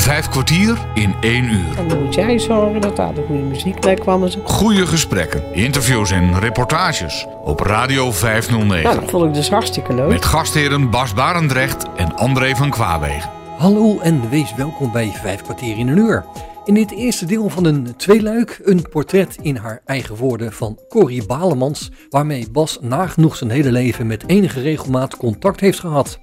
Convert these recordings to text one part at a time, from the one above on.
Vijf kwartier in één uur. En dan moet jij zorgen dat daar de goede muziek bij kwam. En zo. Goede gesprekken, interviews en reportages op Radio 509. Nou, dat vond ik dus hartstikke leuk. Met gastheren Bas Barendrecht en André van Kwaabegen. Hallo en wees welkom bij Vijf kwartier in een uur. In dit eerste deel van een tweeluik een portret in haar eigen woorden van Corrie Balemans, waarmee Bas nagenoeg zijn hele leven met enige regelmaat contact heeft gehad.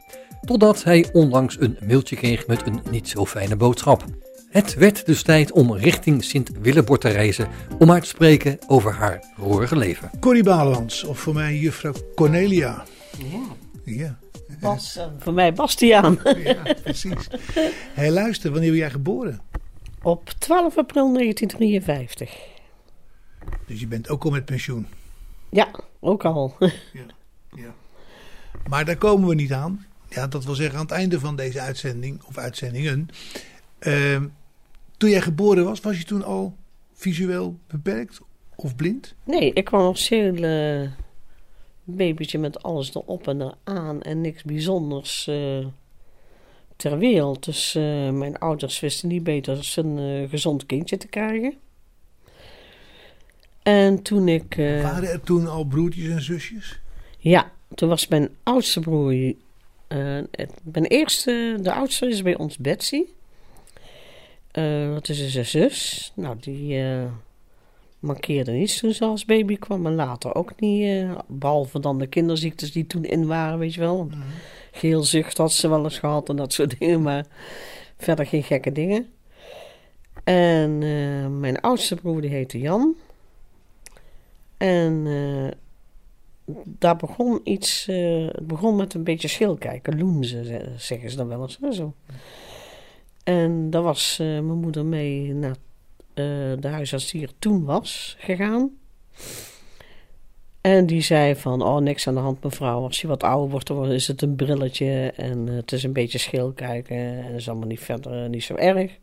Totdat hij onlangs een mailtje kreeg met een niet zo fijne boodschap. Het werd dus tijd om richting Sint-Willebord te reizen om haar te spreken over haar roerige leven. Corrie Balemans, of voor mij juffrouw Cornelia. Ja, Ja, Bas, eh, voor mij Bastiaan. ja precies. Hé, luister, wanneer ben jij geboren? Op 12 april 1953. Dus je bent ook al met pensioen. Ja, ook al. Ja. Maar daar komen we niet aan. Ja, dat wil zeggen aan het einde van deze uitzending, of uitzendingen. Ehm, toen jij geboren was, was je toen al visueel beperkt of blind? Nee, ik kwam als heel eh, babytje met alles erop en eraan en niks bijzonders eh, ter wereld. Dus eh, mijn ouders wisten niet beter dan een eh, gezond kindje te krijgen. En toen ik... Waren er toen al broertjes en zusjes? Ja, toen was mijn oudste broer. Eh, het- mijn eerste, de oudste is bij ons Betsy. Eh dat is een zus. Nou, die eh, mankeerde niets toen ze als baby kwam. En later ook niet. eh, behalve dan de kinderziektes die toen in waren, weet je wel. Geelzucht had ze wel eens gehad en dat soort dingen. Maar verder geen gekke dingen. En eh, mijn oudste broer die heette Jan. En eh, daar begon iets, eh, het begon met een beetje schilkijken, loenzen ze- zeggen ze dan wel eens. Zo. En daar was eh, mijn moeder mee naar eh, de huisarts die er toen was gegaan. En die zei van, oh niks aan de hand mevrouw, als je wat ouder wordt dan is het een brilletje en het is een beetje schilkijken en is allemaal niet verder niet zo erg.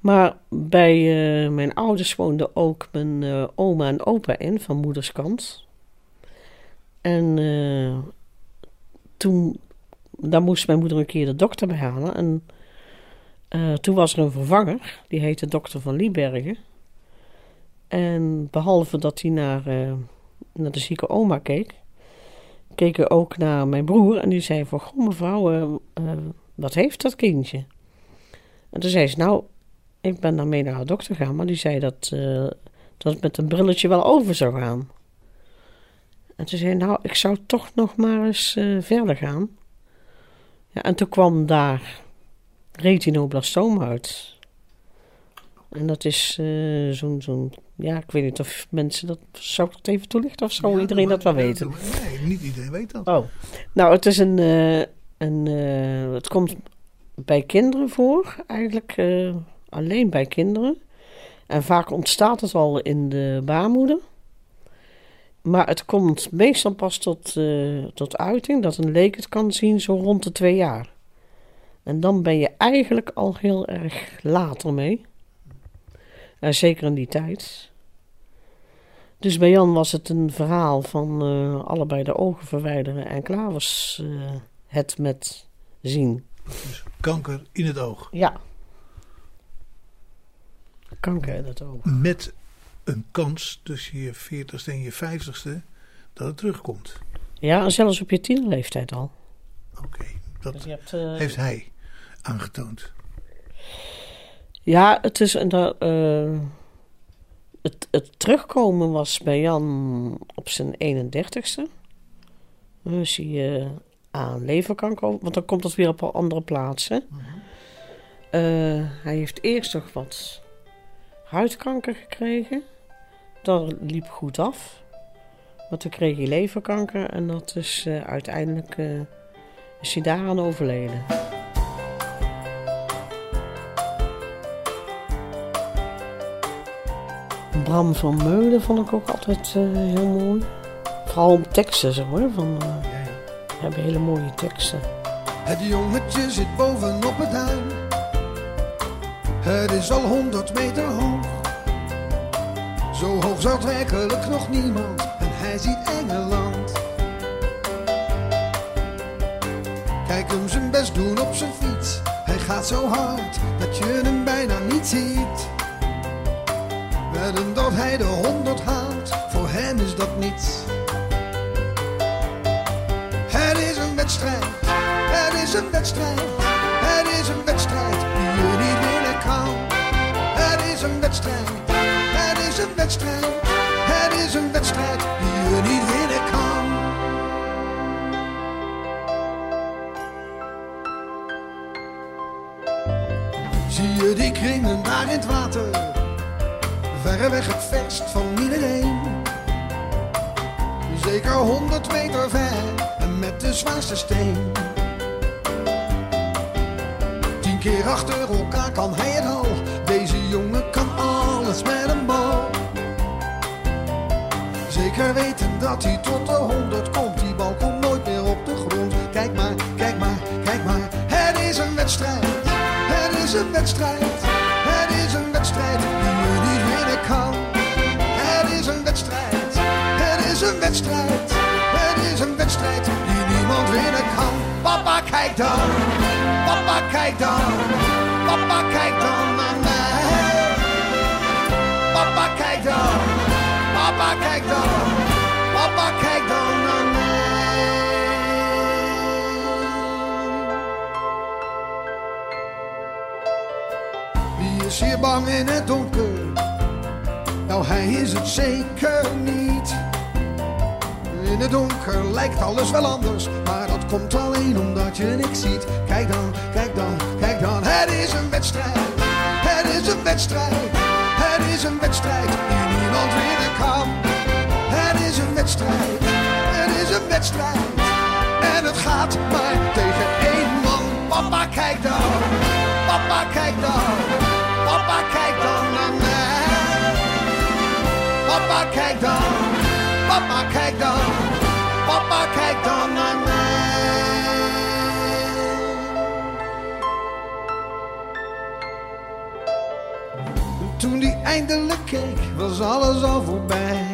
Maar bij mijn ouders woonden ook mijn oma en opa in van moeders kant. En eh, toen, daar moest mijn moeder een keer de dokter bij halen. En eh, toen was er een vervanger, die heette dokter van Liebergen. En behalve dat hij naar, eh, naar de zieke oma keek, keek hij ook naar mijn broer. En die zei van, goh mevrouw, wat heeft dat kindje? En toen zei ze, nou, ik ben daarmee naar de dokter gegaan, maar die zei dat, dat het met een brilletje wel over zou gaan. En toen zei hij, nou, ik zou toch nog maar eens eh, verder gaan. Ja, en toen kwam daar retinoblastoom uit. En dat is eh, zo'n, zo'n, ja, ik weet niet of mensen dat, zou ik dat even toelichten of zou Ja, iedereen maar- dat wel weten? Nee, niet iedereen weet dat. Oh, nou, het is een. eh, een het komt bij kinderen voor, eigenlijk alleen bij kinderen. En vaak ontstaat het al in de baarmoeder. Maar het komt meestal pas tot, eh, tot uiting dat een leek het kan zien zo rond de twee jaar. En dan ben je eigenlijk al heel erg later mee. Eh, zeker in die tijd. Dus bij Jan was het een verhaal van eh, allebei de ogen verwijderen en klaar was het met zien. Dus kanker in het oog. Ja. Kanker in het oog. Met een kans tussen je 40ste en je 50ste dat het terugkomt. Ja, en zelfs op je tienerleeftijd al. Oké, dat Dus hebt, eh, heeft hij aangetoond. Ja, het is een. eh, het, het terugkomen was bij Jan op zijn 31ste. Dan is hij eh, aan leverkanker, want dan komt het weer op een andere plaatsen. Eh, hij heeft eerst nog wat huidkanker gekregen. Dat liep goed af. Maar toen kreeg hij leverkanker en dat is eh, uiteindelijk eh, is hij daaraan overleden. Bram van Meulen vond ik ook altijd eh, heel mooi. Vooral om teksten zo hoor. Van, we hebben hele mooie teksten. Het jongetje zit bovenop het duin. Het is al honderd meter hoog. Zo hoog zat werkelijk nog niemand. En hij ziet Engeland. Kijk hem zijn best doen op zijn fiets. Hij gaat zo hard dat je hem bijna niet ziet. Wedden dat hij de honderd haalt, voor hem is dat niets. Het is een wedstrijd, het is een wedstrijd, het is een wedstrijd die je niet winnen kan. Het is een wedstrijd, een wedstrijd, het is een wedstrijd die je niet winnen kan. Zie je die kringen daar in het water, verreweg het verst van iedereen. Zeker honderd meter ver en met de zwaarste steen. Tien keer achter elkaar kan hij het al. Deze jongen kan alles met bal. Zeker weten dat hij tot de honderd komt. Die bal komt nooit meer op de grond. Kijk maar, kijk maar, kijk maar. Het is een wedstrijd. Het is een wedstrijd. Het is een wedstrijd die je niet winnen kan. Het is een wedstrijd. Het is een wedstrijd. Het is een wedstrijd die niemand winnen kan. Papa, kijk dan. Papa, kijk dan. Papa, kijk dan naar mij. Papa, kijk dan. Papa, kijk dan. Papa, kijk dan mij. Wie is hier bang in het donker? Nou, hij is het zeker niet. In het donker lijkt alles wel anders, maar dat komt alleen omdat je niks ziet. Kijk dan, kijk dan, kijk dan, het is een wedstrijd. Het is een wedstrijd. Het is een wedstrijd die niemand winnen kan. Het is een wedstrijd. Het is een wedstrijd. En het gaat maar tegen één man. Papa, kijk dan. Papa, kijk dan. Papa, kijk dan naar mij. Papa, kijk dan. Papa, kijk dan. Papa, kijk dan naar mij. Toen die eindelijk keek, was alles al voorbij.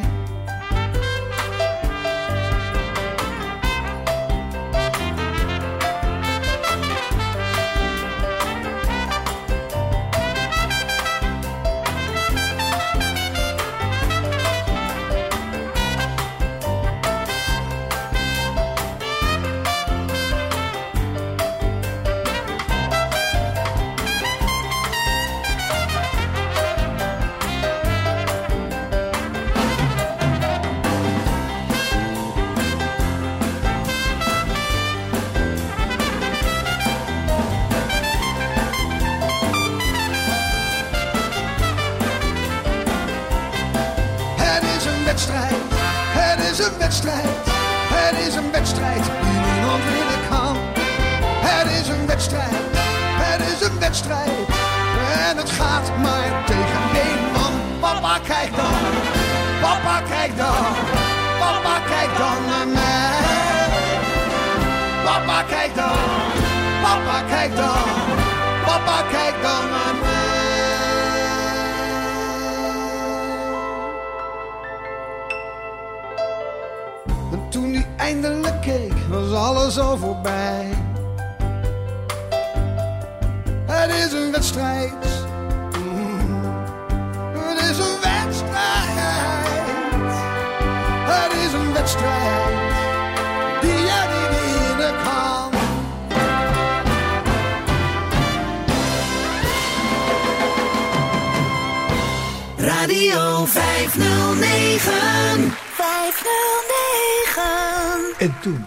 Radio 509. 509. En toen?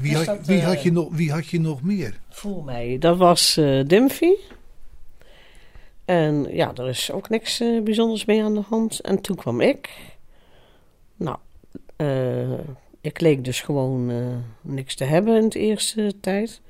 Wie had, dat, wie, eh, had je nog, wie had je nog meer? Voel mij. Dat was eh Dimfy. En ja, er is ook niks eh, bijzonders mee aan de hand. En toen kwam ik. Nou, eh, ik leek dus gewoon eh, niks te hebben in de eerste tijd.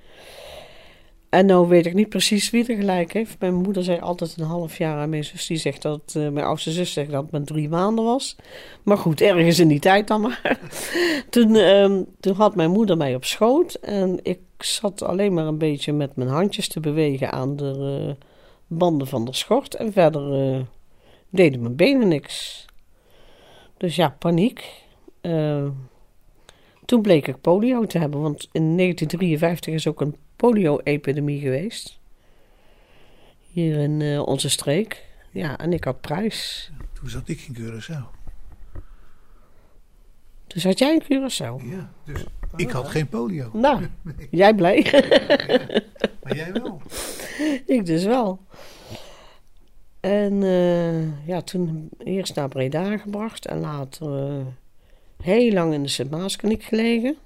En nou weet ik niet precies wie er gelijk heeft. Mijn moeder zei altijd een half jaar en mijn zus die zegt dat... eh, mijn oudste zus zegt dat het drie maanden was. Maar goed, ergens in die tijd dan maar. toen, ehm, toen had mijn moeder mij op schoot. En ik zat alleen maar een beetje met mijn handjes te bewegen aan de eh, banden van de schort. En verder eh, deden mijn benen niks. Dus ja, paniek. Toen bleek ik polio te hebben. Want in 1953 is ook een polio-epidemie geweest. Hier in eh, onze streek. Ja, en ik had prijs. Toen zat ik in Curaçao. Toen zat jij in Curaçao. Ja, dus ik had geen polio. Nou, jij blij? Maar jij wel. ik dus wel. En eh, ja, toen eerst naar Breda gebracht en later eh, heel lang in de Sint-Maaskliniek gelegen.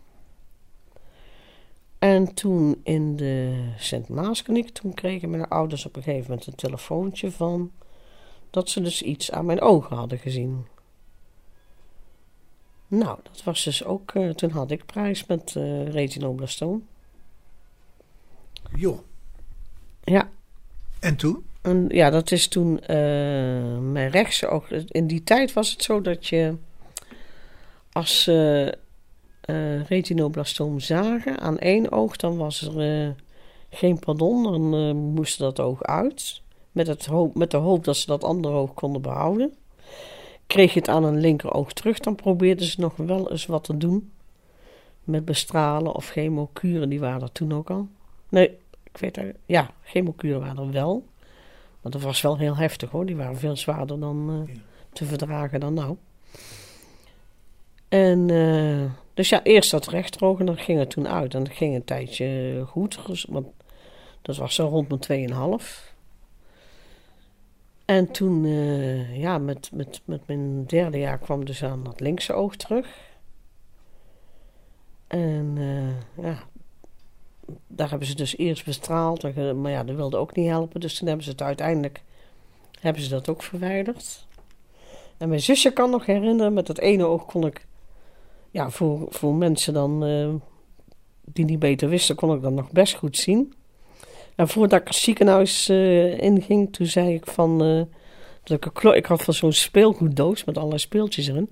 En toen in de Sint-Maaskliniek, toen kregen mijn ouders op een gegeven moment een telefoontje van dat ze dus iets aan mijn ogen hadden gezien. Nou, dat was dus ook, eh, toen had ik prijs met uh, retinoblastoom. Joh. Ja, En toen? En ja, dat is toen eh, mijn rechtse oog. In die tijd was het zo dat je als ze eh retinoblastoom zagen aan één oog, dan was er eh, geen pardon. Dan eh, moest dat oog uit. Met, het hoop, met de hoop dat ze dat andere oog konden behouden. Kreeg je het aan een linkeroog terug, dan probeerden ze nog wel eens wat te doen. Met bestralen of chemokuren, die waren er toen ook al. Nee, ik weet het. Ja, chemokuren waren er wel. Maar dat was wel heel heftig hoor. Die waren veel zwaarder dan te verdragen dan nou. En dus ja, eerst dat rechteroog en dan ging het toen uit. En dat ging een tijdje goed. dus- Want dat was zo rond mijn 2,5. En toen, eh, ja, met, met, met mijn derde jaar kwam dus aan dat linkse oog terug. En eh, ja, daar hebben ze dus eerst bestraald. Maar ja, dat wilde ook niet helpen. Dus toen hebben ze het uiteindelijk, hebben ze dat ook verwijderd. En mijn zusje kan nog herinneren, met dat ene oog kon ik, ja, voor, voor mensen dan, eh, die niet beter wisten, kon ik dat nog best goed zien. En voordat ik het ziekenhuis eh, inging, toen zei ik van, eh, dat ik, een klo- ik had van zo'n speelgoeddoos met allerlei speeltjes erin.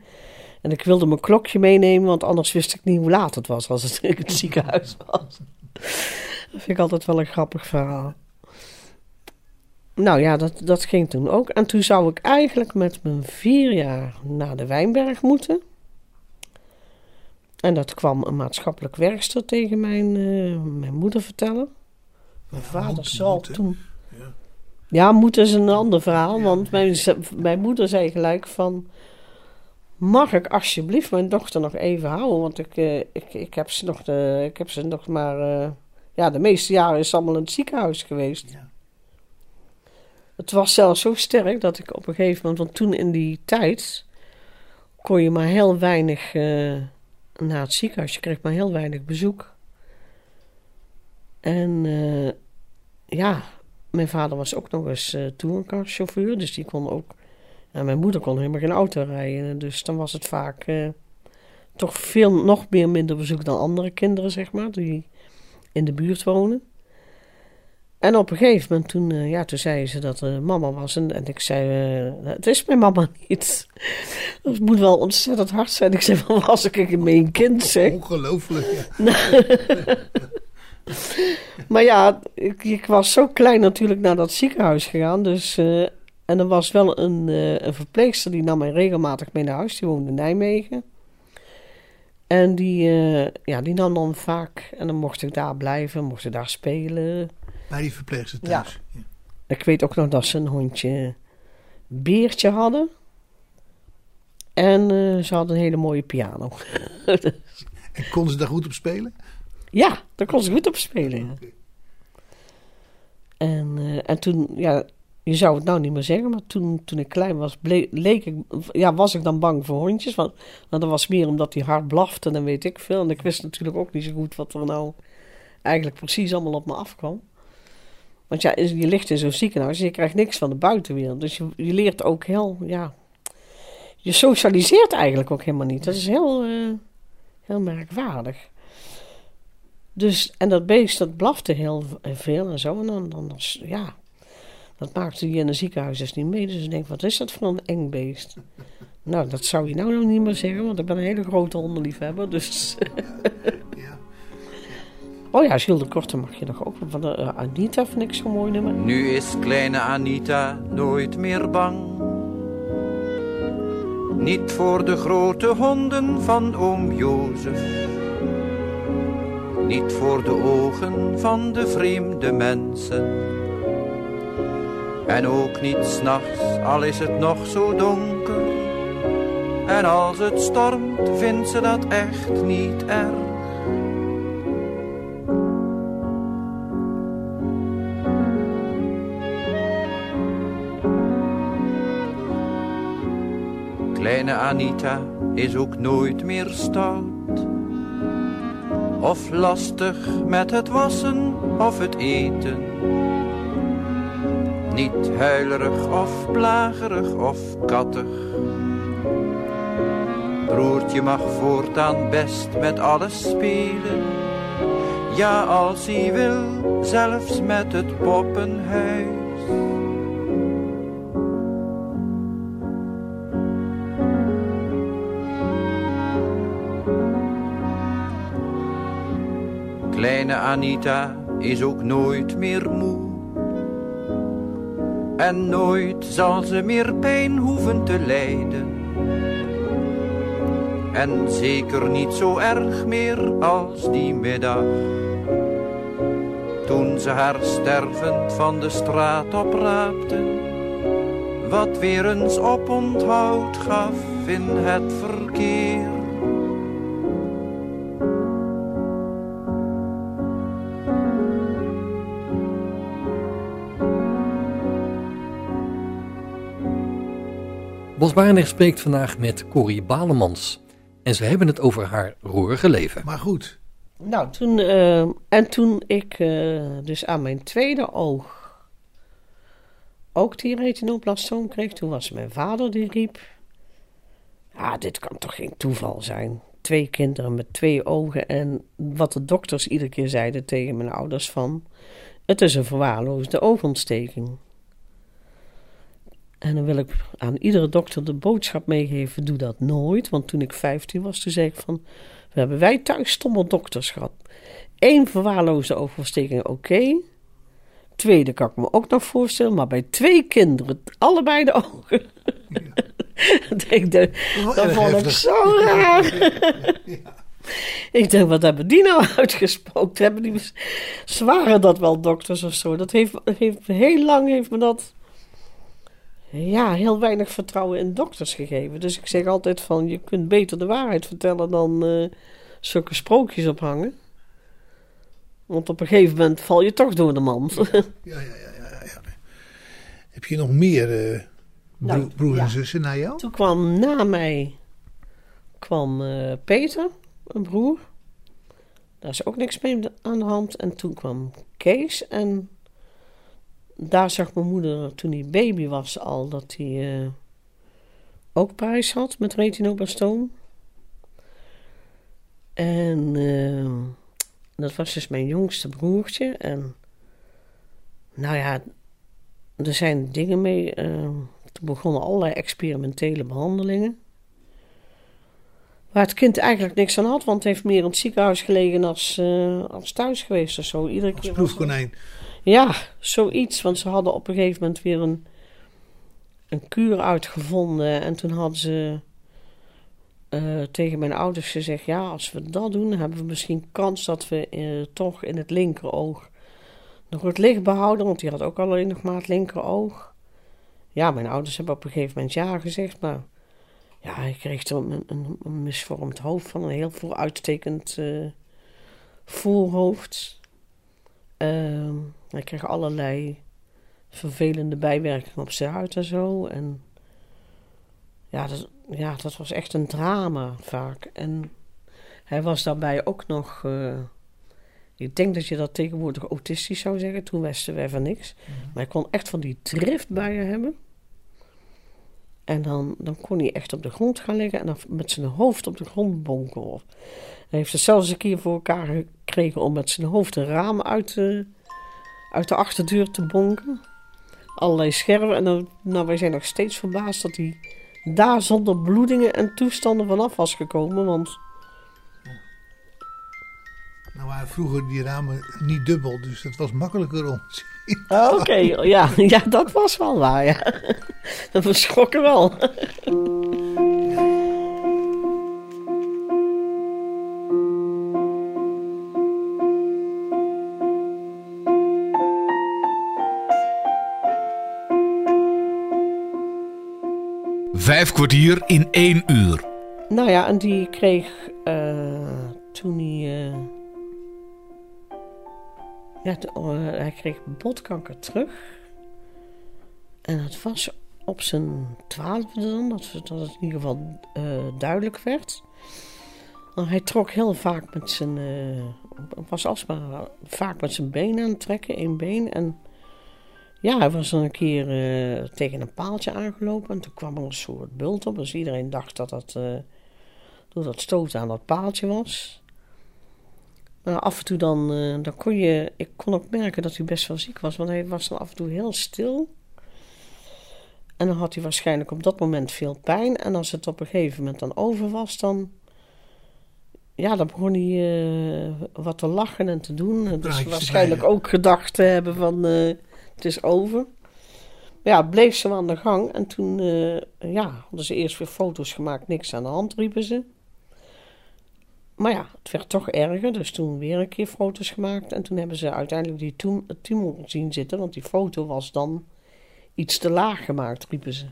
En ik wilde mijn klokje meenemen, want anders wist ik niet hoe laat het was als het in het ziekenhuis was. Dat vind ik altijd wel een grappig verhaal. Nou ja, dat, dat ging toen ook. En toen zou ik eigenlijk met mijn vier jaar naar de Wijnberg moeten. En dat kwam een maatschappelijk werkster tegen mijn, eh, mijn moeder vertellen. Mijn vader zal toen... Ja. Ja, is een ander verhaal. Want mijn, mijn moeder zei gelijk van... Mag ik alsjeblieft mijn dochter nog even houden? Want ik, eh, ik, ik, heb, ze nog de, ik heb ze nog maar... eh, ja, de meeste jaren is allemaal in het ziekenhuis geweest. Ja. Het was zelfs zo sterk dat ik op een gegeven moment... Want toen in die tijd kon je maar heel weinig naar het ziekenhuis. Je kreeg maar heel weinig bezoek. En eh, ja, mijn vader was ook nog eens eh touringcarchauffeur. Dus die kon ook... En mijn moeder kon helemaal geen auto rijden. Dus dan was het vaak eh, toch veel, nog meer minder bezoek dan andere kinderen, zeg maar. Die in de buurt wonen. En op een gegeven moment toen, eh, ja, toen zei ze dat er mama was. En, en ik zei, eh, het is mijn mama niet. Dat moet wel ontzettend hard zijn. Ik zei, van was ik een mijn kind, zeg. Ongelooflijk. Ja. Maar ja, ik, ik was zo klein natuurlijk naar dat ziekenhuis gegaan. Dus, eh, en er was wel een, een verpleegster die nam mij regelmatig mee naar huis. Die woonde in Nijmegen. En die, ja, die nam dan vaak... En dan mocht ik daar blijven, mocht ik daar spelen. Bij die verpleegster thuis. Ja. Ik weet ook nog dat ze een hondje Beertje hadden. En eh, ze hadden een hele mooie piano. En konden ze daar goed op spelen? ja, daar kon ze goed op spelen. ja. En, eh, en toen, ja, je zou het nou niet meer zeggen, maar toen, toen ik klein was, ble- leek ik, ja, was ik dan bang voor hondjes. Want, want dat was meer omdat die hard blafte en weet ik veel. En ik wist natuurlijk ook niet zo goed wat er nou eigenlijk precies allemaal op me afkwam. Want ja, je ligt in zo'n ziekenhuis en je krijgt niks van de buitenwereld. Dus je, leert ook heel, ja, je socialiseert eigenlijk ook helemaal niet. Dat is heel, eh, heel merkwaardig. Dus, en dat beest, dat blafte heel v- veel en zo. En dan, dan ja, dat maakte je in een ziekenhuis dus niet mee. Dus ik denk, wat is dat voor een eng beest? Nou, dat zou je nou nog niet meer zeggen, want ik ben een hele grote hondenliefhebber. Dus, Ja. Oh ja, Gilles de Korte mag je nog ook. Van de, eh, Anita vind ik zo'n mooi nummer. Nu is kleine Anita nooit meer bang. Niet voor de grote honden van oom Jozef. Niet voor de ogen van de vreemde mensen. En ook niet s'nachts, al is het nog zo donker. En als het stormt, vindt ze dat echt niet erg. Kleine Anita is ook nooit meer stout. Of lastig met het wassen of het eten. Niet huilerig of plagerig of kattig. Broertje mag voortaan best met alles spelen. Ja, als hij wil, zelfs met het poppenhuis. Kleine Anita is ook nooit meer moe. En nooit zal ze meer pijn hoeven te lijden. En zeker niet zo erg meer als die middag. Toen ze haar stervend van de straat opraapten. Wat weer eens op onthoud gaf in het verkeer. Bos Barendrecht spreekt vandaag met Corrie Balemans. En ze hebben het over haar roerige leven. Maar goed, Nou, toen, eh, en toen ik eh, dus aan mijn tweede oog ook die retinoblastoom kreeg, toen was mijn vader die riep: Ja, dit kan toch geen toeval zijn? Twee kinderen met twee ogen en wat de dokters iedere keer zeiden tegen mijn ouders van... Het is een verwaarloosde oogontsteking. En dan wil ik aan iedere dokter de boodschap meegeven: doe dat nooit. Want toen ik 15 was, toen zei ik van. We hebben wij thuis stomme dokters gehad. Eén verwaarloosde oogontsteking, oké. Tweede kan ik me ook nog voorstellen, maar bij twee kinderen, allebei de ogen. dat denk dat vond ik zo raar. Ik denk, wat hebben die nou uitgespookt? Hebben die, zwaren dat wel dokters of zo? Dat heeft, heeft heel lang heeft me dat ja, heel weinig vertrouwen in dokters gegeven. Dus ik zeg altijd van, je kunt beter de waarheid vertellen dan eh, zulke sprookjes ophangen. Want op een gegeven moment val je toch door de mand. ja, ja, ja, ja, ja. Heb je nog meer eh, Nou, broers en zussen na jou? Toen kwam na mij kwam eh, Peter, een broer. Daar is ook niks mee aan de hand. En toen kwam Kees. En daar zag mijn moeder toen hij baby was al dat hij eh, ook prijs had met retinoblastoom. En eh, dat was dus mijn jongste broertje. En nou ja, er zijn dingen mee. eh, toen begonnen allerlei experimentele behandelingen. Waar het kind eigenlijk niks aan had, want het heeft meer in het ziekenhuis gelegen als, eh, als thuis geweest of zo. Iedere Als keer was- proefkonijn. Ja, zoiets. Want ze hadden op een gegeven moment weer een, een kuur uitgevonden. En toen hadden ze eh, tegen mijn ouders gezegd: Ja, als we dat doen, hebben we misschien kans dat we eh, toch in het linkeroog nog het licht behouden. Want die had ook alleen nog maar het linkeroog. Ja, mijn ouders hebben op een gegeven moment ja gezegd. Maar ja, ik kreeg toen een, misvormd hoofd van een heel vooruitstekend eh, voorhoofd. Ehm, hij kreeg allerlei vervelende bijwerkingen op zijn huid en zo. En ja dat, ja, dat was echt een drama vaak. En hij was daarbij ook nog. eh, ik denk dat je dat tegenwoordig autistisch zou zeggen. Toen wisten wij van niks. Maar hij kon echt van die driftbuien hebben. En dan, dan kon hij echt op de grond gaan liggen en dan met zijn hoofd op de grond bonkelen. Hij heeft het zelfs een keer voor elkaar gekregen om met zijn hoofd een raam uit de, uit de achterdeur te bonken. Allerlei scherven. En dan, nou, wij zijn nog steeds verbaasd dat hij daar zonder bloedingen en toestanden vanaf was gekomen. Want Nou waren vroeger die ramen niet dubbel, dus het was makkelijker om. Oké, ja, ja, dat was wel waar, ja. Dat was schokken wel. Vijf kwartier in één uur. Nou ja, en die kreeg eh, toen hij. eh, ja, eh, hij kreeg botkanker terug. En het was op zijn twaalfde dan, dat, dat het in ieder geval eh, duidelijk werd. Hij trok heel vaak met zijn. was alsmaar vaak met zijn been aan het trekken, één been. En ja, hij was dan een keer eh, tegen een paaltje aangelopen. En toen kwam er een soort bult op. Dus iedereen dacht dat dat. eh, door dat stoten aan dat paaltje was. Maar af en toe dan, eh, dan kon je, ik kon ook merken dat hij best wel ziek was, want hij was dan af en toe heel stil. En dan had hij waarschijnlijk op dat moment veel pijn. En als het op een gegeven moment dan over was, dan, ja, dan begon hij wat te lachen en te doen. Dus waarschijnlijk ook gedacht te hebben van, het is over. Ja, bleef zo aan de gang. En toen eh, ja, hadden ze eerst weer foto's gemaakt, niks aan de hand, riepen ze. Maar ja, het werd toch erger, dus toen weer een keer foto's gemaakt. En toen hebben ze uiteindelijk die tum- tumor zien zitten, want die foto was dan iets te laag gemaakt, riepen ze.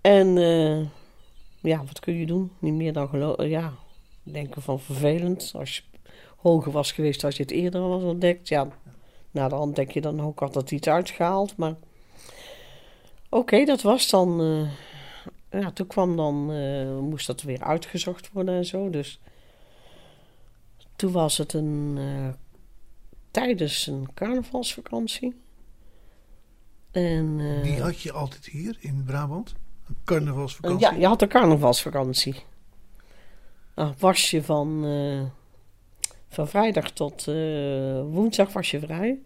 En eh, ja, wat kun je doen? Niet meer dan. Ja, denken van vervelend. Als je hoger was geweest, als je het eerder was ontdekt. Ja, na de hand denk je dan ook dat iets uitgehaald. Maar oké, dat was dan. eh, ja, toen kwam dan, eh, moest dat weer uitgezocht worden en zo. Dus toen was het een, eh, tijdens een carnavalsvakantie. En, Die had je altijd hier in Brabant. Een carnavalsvakantie. ja, je had een carnavalsvakantie. Nou, was je van, van vrijdag tot eh, woensdag was je vrij.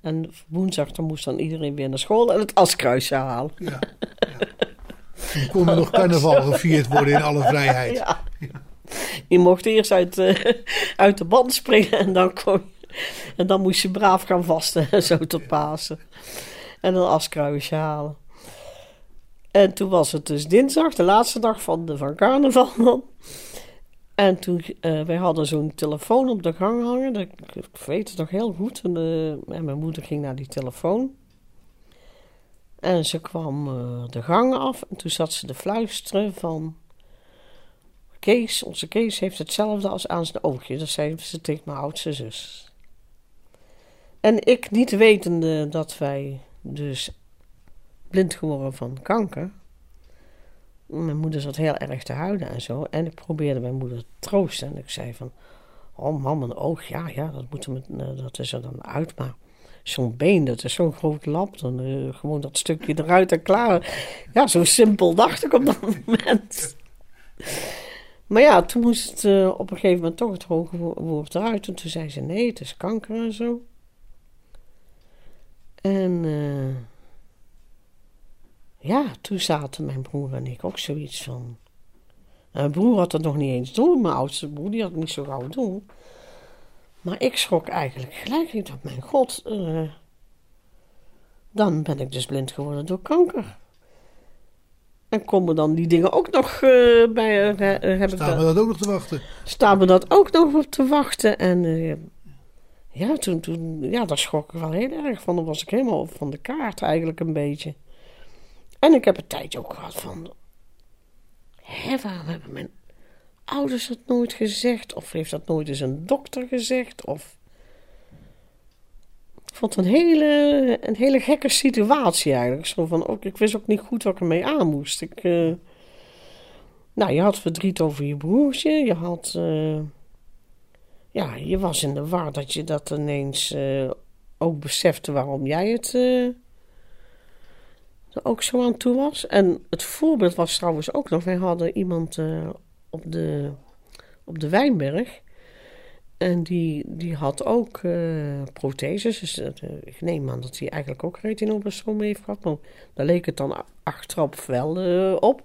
En woensdag dan moest dan iedereen weer naar school en het askruisje halen. Ja, ja. Toen kon er nog carnaval gevierd worden in alle vrijheid. Ja. Je mocht eerst uit, eh, uit de band springen en dan, kon je- en dan moest je braaf gaan vasten, zo tot Pasen. En een askruisje halen. En toen was het dus dinsdag, de laatste dag van, de, van carnaval dan. En toen, eh, wij hadden zo'n telefoon op de gang hangen. Dat, ik, weet het nog heel goed. En, eh, mijn moeder ging naar die telefoon. En ze kwam eh, de gang af. En toen zat ze te fluisteren van... Kees, onze Kees heeft hetzelfde als aan zijn oogje. Dat zei ze tegen mijn oudste zus. En ik niet wetende dat wij dus blind geworden van kanker. Mijn moeder zat heel erg te huilen en zo. En ik probeerde mijn moeder te troosten. En ik zei van, oh mam, een oog, ja, ja, dat, moet er met, eh, dat is er dan uit. Maar zo'n been, dat is zo'n groot lap. Dan eh, gewoon dat stukje eruit en klaar. Ja, zo simpel dacht ik op dat moment. Maar ja, toen moest het eh, op een gegeven moment toch het hoge wo- woord eruit. En toen zei ze, nee, het is kanker en zo. En ja, toen zaten mijn broer en ik ook zoiets van... Mijn broer had het nog niet eens door, mijn oudste broer, die had het niet zo gauw door. Maar ik schrok eigenlijk gelijk. Ik dacht, mijn god, eh, dan ben ik dus blind geworden door kanker. En komen dan die dingen ook nog eh, bij... eh, eh, heb ik Staan we dat- dat ook nog te wachten? staan we dat ook nog op te wachten. En ja, toen, toen, ja, daar schrok ik wel heel erg van. Dan was ik helemaal van de kaart eigenlijk een beetje. En ik heb een tijdje ook gehad van... Hé, waarom hebben mijn ouders dat nooit gezegd? Of heeft dat nooit eens een dokter gezegd? Of... Ik vond het een hele, een hele gekke situatie eigenlijk. Zo van, ook, ik wist ook niet goed wat ik ermee aan moest. Ik... eh, nou, je had verdriet over je broertje. Je had. eh, ja, je was in de war dat je dat ineens eh, ook besefte waarom jij het. Er ook zo aan toe was. En het voorbeeld was trouwens ook nog. Wij hadden iemand eh, op, de, op de Wijnberg. En die, die had ook eh, protheses. Dus eh, ik neem aan dat hij eigenlijk ook retinoblastom heeft gehad. Maar daar leek het dan achteraf wel op.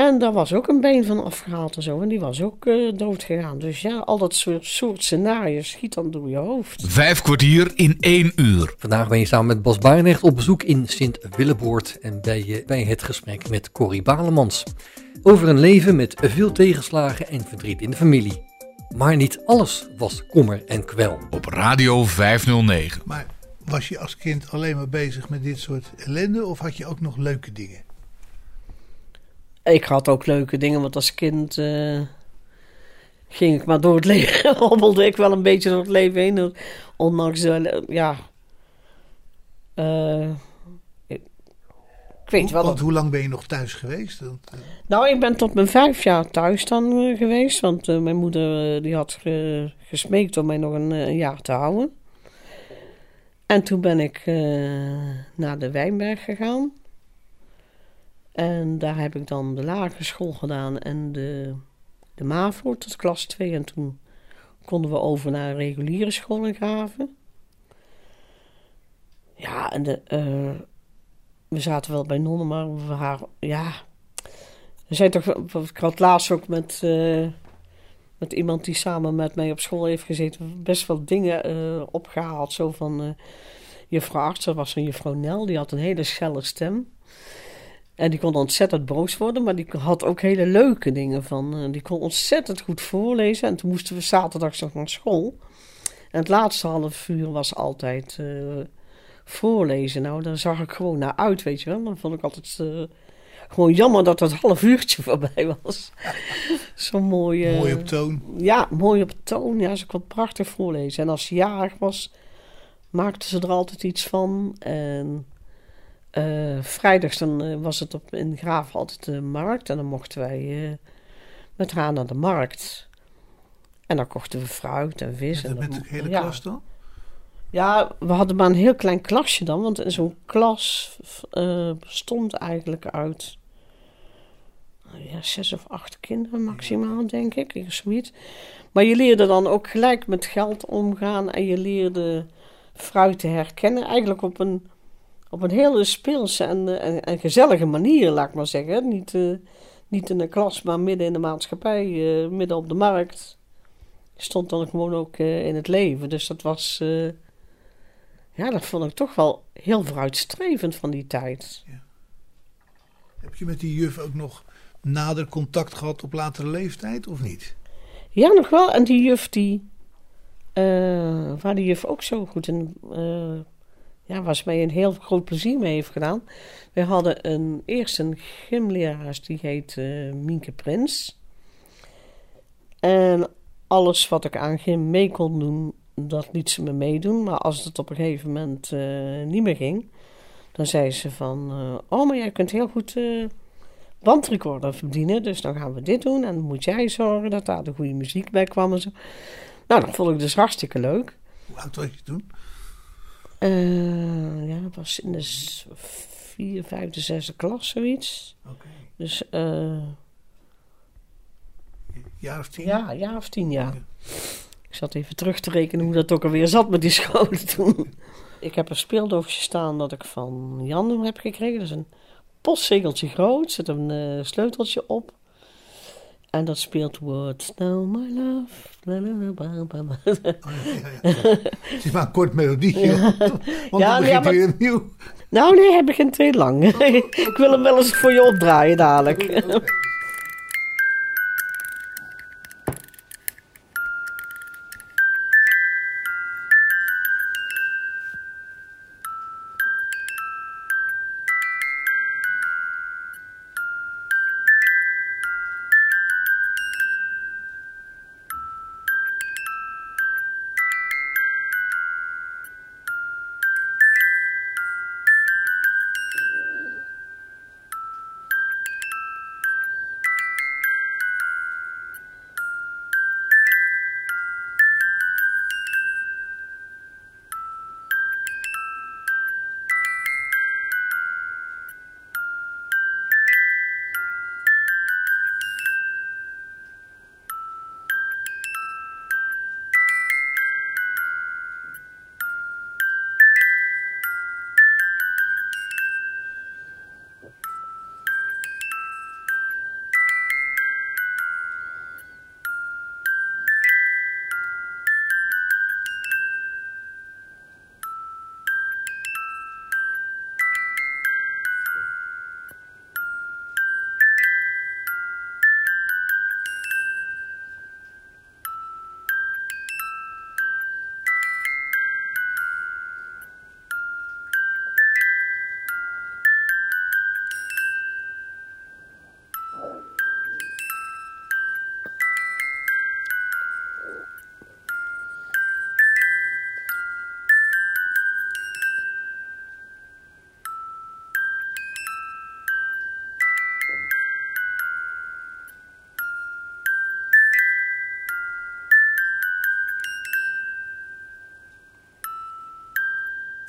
En daar was ook een been van afgehaald en zo. En die was ook eh dood gegaan. Dus ja, al dat soort, soort scenario's schiet dan door je hoofd. Vijf kwartier in één uur. Vandaag ben je samen met Bas Barendrecht op bezoek in Sint-Willeboord en bij, je, bij het gesprek met Corrie Balemans. Over een leven met veel tegenslagen en verdriet in de familie. Maar niet alles was kommer en kwel. Op Radio 509. Maar was je als kind alleen maar bezig met dit soort ellende of had je ook nog leuke dingen? Ik had ook leuke dingen, want als kind eh, ging ik maar door het leven, hobbelde ik wel een beetje door het leven heen. Ondanks, de, ja, uh, ik, ik weet wel. Want hoe lang ben je nog thuis geweest? Nou, ik ben tot mijn vijf jaar thuis dan geweest, want mijn moeder die had ge, gesmeekt om mij nog een, een, jaar te houden. En toen ben ik naar de Wijnberg gegaan. En daar heb ik dan de lagere school gedaan en de, de MAVO tot klas 2. En toen konden we over naar reguliere school in Graven. Ja, en de, uh, we zaten wel bij nonnen, maar we waren, ja... We zijn toch, ik had laatst ook met, uh, met iemand die samen met mij op school heeft gezeten, best wel dingen uh, opgehaald. Zo van, juffrouw arts, dat was een juffrouw Nel, die had een hele schelle stem. En die kon ontzettend boos worden, maar die had ook hele leuke dingen van. Uh, die kon ontzettend goed voorlezen. En toen moesten we zaterdags nog naar school. En het laatste half uur was altijd uh, voorlezen. Nou, daar zag ik gewoon naar uit, weet je wel. Dan vond ik altijd uh, gewoon jammer dat dat half uurtje voorbij was. Zo mooi. mooi op toon. Ja, mooi op toon. Ja, ze kon prachtig voorlezen. En als ze jarig was, maakte ze er altijd iets van. En uh, vrijdags dan uh, was het op, in Graaf altijd de markt. En dan mochten wij uh, met haar naar de markt. En dan kochten we fruit en vis. En, en met de hele ja. klas dan? Ja, we hadden maar een heel klein klasje dan. Want zo'n klas bestond eigenlijk uit... Ja, zes of acht kinderen maximaal, denk ik. Zoiets. Maar je leerde dan ook gelijk met geld omgaan. En je leerde fruit te herkennen. Eigenlijk op een op een hele speelse en, en, en, gezellige manier, laat ik maar zeggen. Niet, uh, niet in de klas, maar midden in de maatschappij, uh, midden op de markt. Stond dan gewoon ook uh, in het leven. Dus dat was, ja, dat vond ik toch wel heel vooruitstrevend van die tijd. Ja. Heb je met die juf ook nog nader contact gehad op latere leeftijd, of niet? Ja, nog wel. En die juf, die, waar die juf ook zo goed in ja, was mij een heel groot plezier mee heeft gedaan. We hadden een, eerst een gymleraar, die heet uh, Mienke Prins. En alles wat ik aan gym mee kon doen, dat liet ze me meedoen. Maar als het op een gegeven moment uh, niet meer ging, dan zei ze van... Uh, oh, maar jij kunt heel goed bandrecorder verdienen, dus dan gaan we dit doen. En dan moet jij zorgen dat daar de goede muziek bij kwam en zo. Nou, dat vond ik dus hartstikke leuk. Hoe oud was je toen? Uh, ja, dat was in de vierde, vijfde, zesde klas zoiets. Okay. Dus uh, jaar of tien? Ja, jaar of tien, ja. Okay. Ik zat even terug te rekenen hoe dat ook alweer zat met die scholen toen. ik heb een speeldoosje staan dat ik van Jan heb gekregen. Dat is een postzegeltje groot, zit een uh, sleuteltje op. En dat speelt What's Now My Love. Oh, ja, ja, ja. Het is maar een kort melodietje. Ja. Want ja, dan begint ja, weer opnieuw. Nou nee, hij begint heel lang. ik wil hem wel eens voor je opdraaien dadelijk. Okay.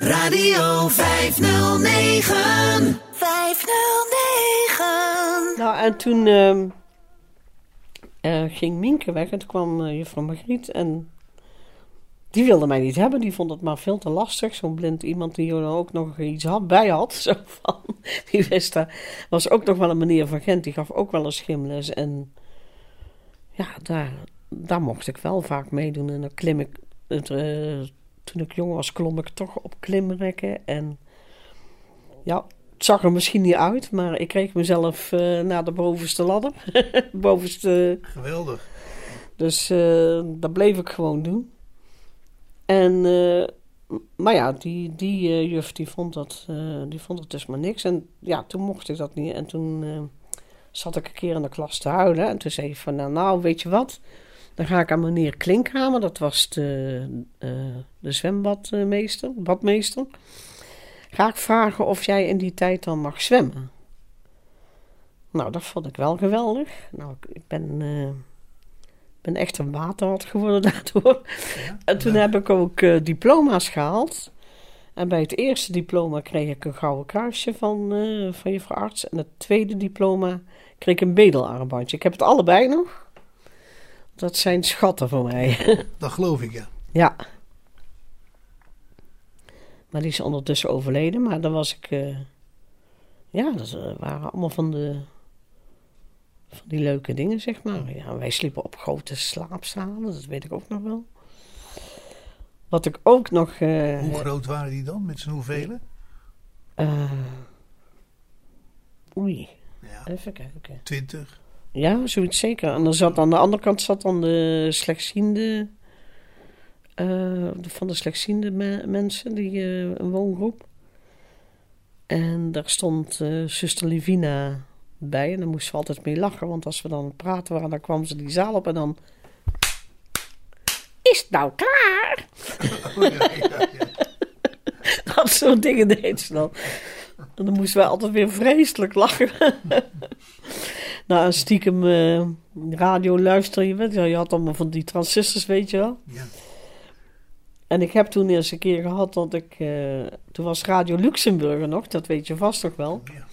Radio 509. 509. Nou, en toen ehm, eh, ging Minke weg en toen kwam eh, juffrouw Margriet en die wilde mij niet hebben. Die vond het maar veel te lastig. Zo'n blind iemand die er ook nog iets had, bij had. Zo van, die wist daar. Was ook nog wel een meneer van Gent, die gaf ook wel een schimles. En ja, daar, daar mocht ik wel vaak meedoen. En dan klim ik, het, eh, toen ik jong was, klom ik toch op klimrekken. En ja, het zag er misschien niet uit, maar ik kreeg mezelf eh, naar de bovenste ladder. bovenste, Geweldig. dus eh, dat bleef ik gewoon doen. En, eh, maar ja, die, die juf die vond, dat, die vond het dus maar niks. En ja, toen mocht ik dat niet. En toen zat ik een keer in de klas te huilen. En toen zei ik van, nou, nou weet je wat? Dan ga ik aan meneer Klinkhamer, dat was de, eh, de zwembadmeester, badmeester. Ga ik vragen of jij in die tijd dan mag zwemmen. Nou, dat vond ik wel geweldig. Nou, ik- ben, eh, ben echt een waterhard geworden daardoor. En toen heb ik ook eh, diploma's gehaald. En bij het eerste diploma kreeg ik een gouden kruisje van, eh van juffrouw arts. En het tweede diploma kreeg ik een bedelarmbandje. Ik heb het allebei nog. Dat zijn schatten voor mij. Dat geloof ik, ja. ja. Maar die is ondertussen overleden. Maar dan was ik... eh, ja, dat eh, waren allemaal van de... Van die leuke dingen, zeg maar. Ja, wij sliepen op grote slaapzalen. Dat weet ik ook nog wel. Wat ik ook nog... eh, Hoe groot waren die dan met z'n hoeveel? oei, Ja, even kijken. twintig. Ja, zoiets zeker. En dan zat aan de andere kant zat dan de slechtziende... eh, van de slechtziende me- mensen, die eh, een woongroep. En daar stond eh zuster Livina bij. En daar moesten we altijd mee lachen. Want als we dan praten waren, dan kwam ze die zaal op en dan... Is het nou klaar? Dat soort dingen deed ze dan. En dan moesten wij altijd weer vreselijk lachen. nou, en stiekem eh, radio luisteren. Je, weet, wel, je had allemaal van die transistors, weet je wel. Ja. En ik heb toen eens een keer gehad dat ik... eh, toen was Radio Luxemburg nog, dat weet je vast nog wel. Ja.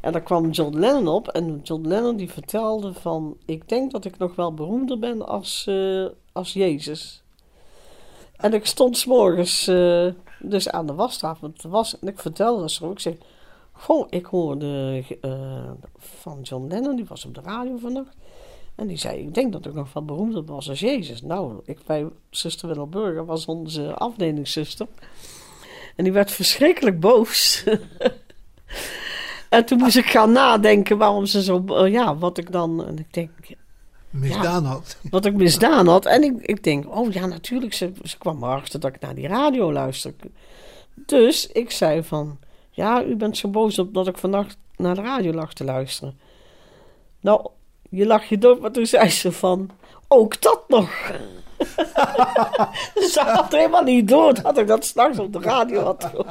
En daar kwam John Lennon op. En John Lennon die vertelde van... Ik denk dat ik nog wel beroemder ben als, eh, als Jezus. En ik stond s'morgens dus aan de wastafel de was. En ik vertelde dat zo. Ik zei... Goh, ik hoorde eh, van John Lennon. Die was op de radio vannacht. En die zei... Ik denk dat ik nog wel beroemder was als Jezus. Nou, ik bij zuster Wilhelburger was onze afdelingszuster. En die werd verschrikkelijk boos. En toen moest ik gaan nadenken waarom ze zo, eh, ja, wat ik dan, en ik denk, Misdaan had. wat ik misdaan had. En ik, ik denk, oh ja, natuurlijk, ze, ze kwam erachter dat ik naar die radio luister. Dus ik zei van, ja, u bent zo boos op dat ik vannacht naar de radio lag te luisteren. Nou, je lag je dood, maar toen zei ze van, ook dat nog. ze had helemaal niet door dat ik dat s'nachts op de radio had gehoord.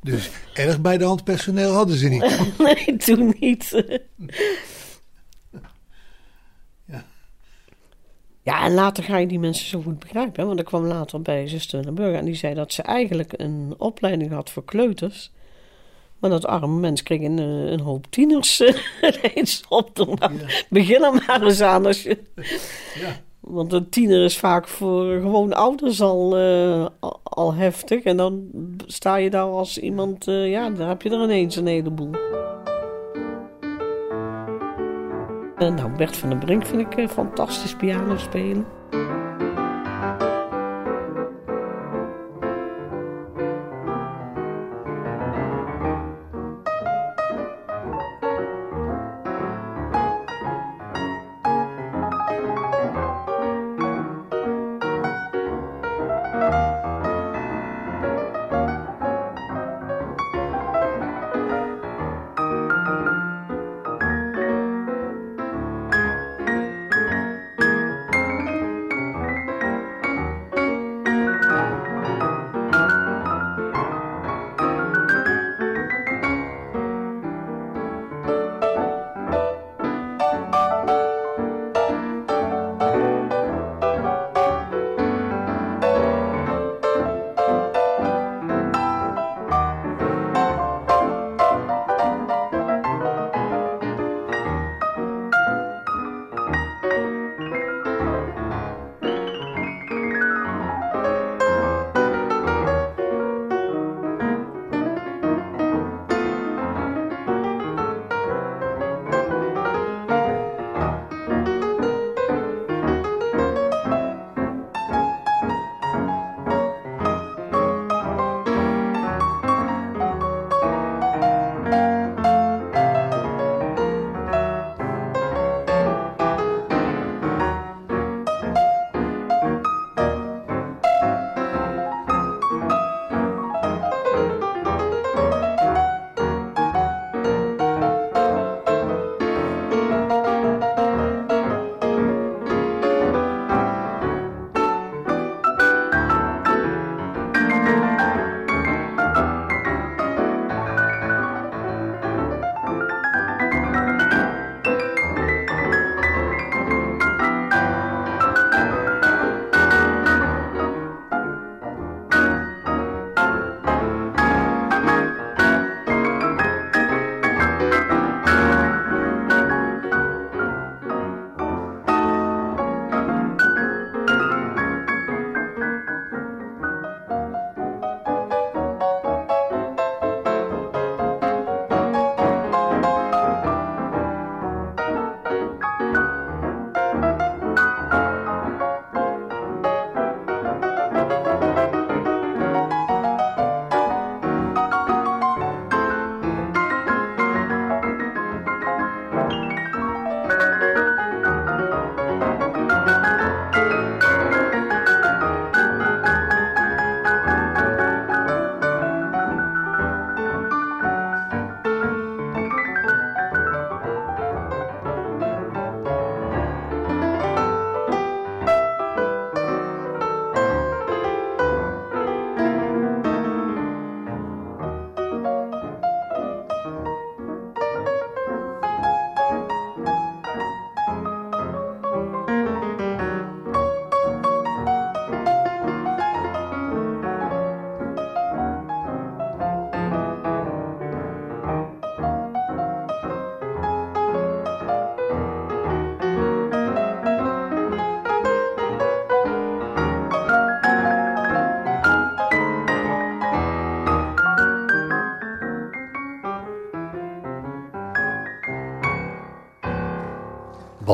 Dus erg bij de hand personeel hadden ze niet. Nee, toen niet. Ja, en later ga je die mensen zo goed begrijpen. Hè? Want ik kwam later bij zuster Wilhelburger en die zei dat ze eigenlijk een opleiding had voor kleuters. Maar dat arme mens kreeg een, eh, een hoop tieners ineens op. Ja. Begin er maar eens aan als je... Ja. Want een tiener is vaak voor gewoon ouders al, eh, al, al heftig. En dan sta je daar als iemand... eh, ja, daar heb je er ineens een heleboel. Nou, Bert van den Brink vind ik eh, fantastisch piano spelen.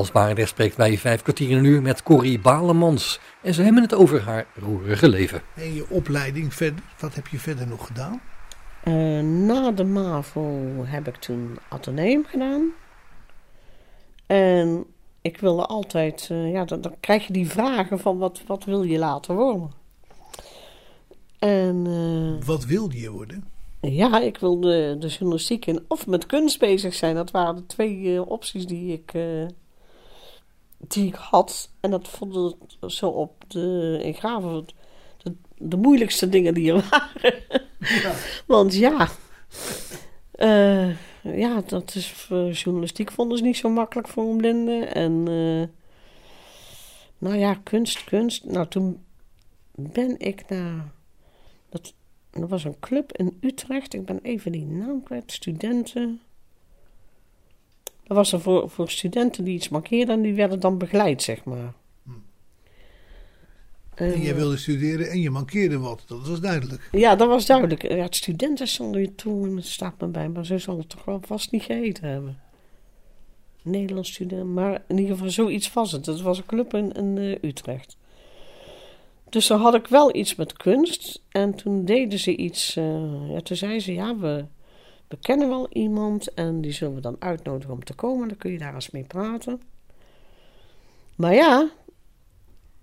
Bas Barendrecht spreekt bij vijf kwartier in een uur met Corrie Balemans. En ze hebben het over haar roerige leven. En je opleiding verder, wat heb je verder nog gedaan? Eh, na de MAVO heb ik toen ateneum gedaan. En ik wilde altijd, eh, ja, dan, dan krijg je die vragen van wat, wat wil je later worden? En eh, Wat wilde je worden? ja, ik wilde de journalistiek in of met kunst bezig zijn. Dat waren de twee opties die ik, eh, die ik had. En dat vond ik zo op de, in Graven de, de moeilijkste dingen die er waren. Want ja, eh, ja, dat is voor journalistiek vonden ze niet zo makkelijk voor een blinde. En eh, nou ja, kunst, kunst. Nou, toen ben ik naar. Dat, er was een club in Utrecht. Ik ben even die naam kwijt. Studenten. Dat was er voor, voor studenten die iets markeerden. En die werden dan begeleid, zeg maar. En Eh, jij wilde studeren en je mankeerde wat. Dat was duidelijk. Ja, dat was duidelijk. Ja, het studenten stonden toen, het staat me bij, maar zo zal het toch wel vast niet geheten hebben. Nederlands student, maar in ieder geval zoiets was het. Het was een club in, in eh, Utrecht. Dus dan had ik wel iets met kunst. En toen deden ze iets. eh, ja, toen zei ze: Ja, we, we kennen wel iemand. En die zullen we dan uitnodigen om te komen. Dan kun je daar eens mee praten. Maar ja,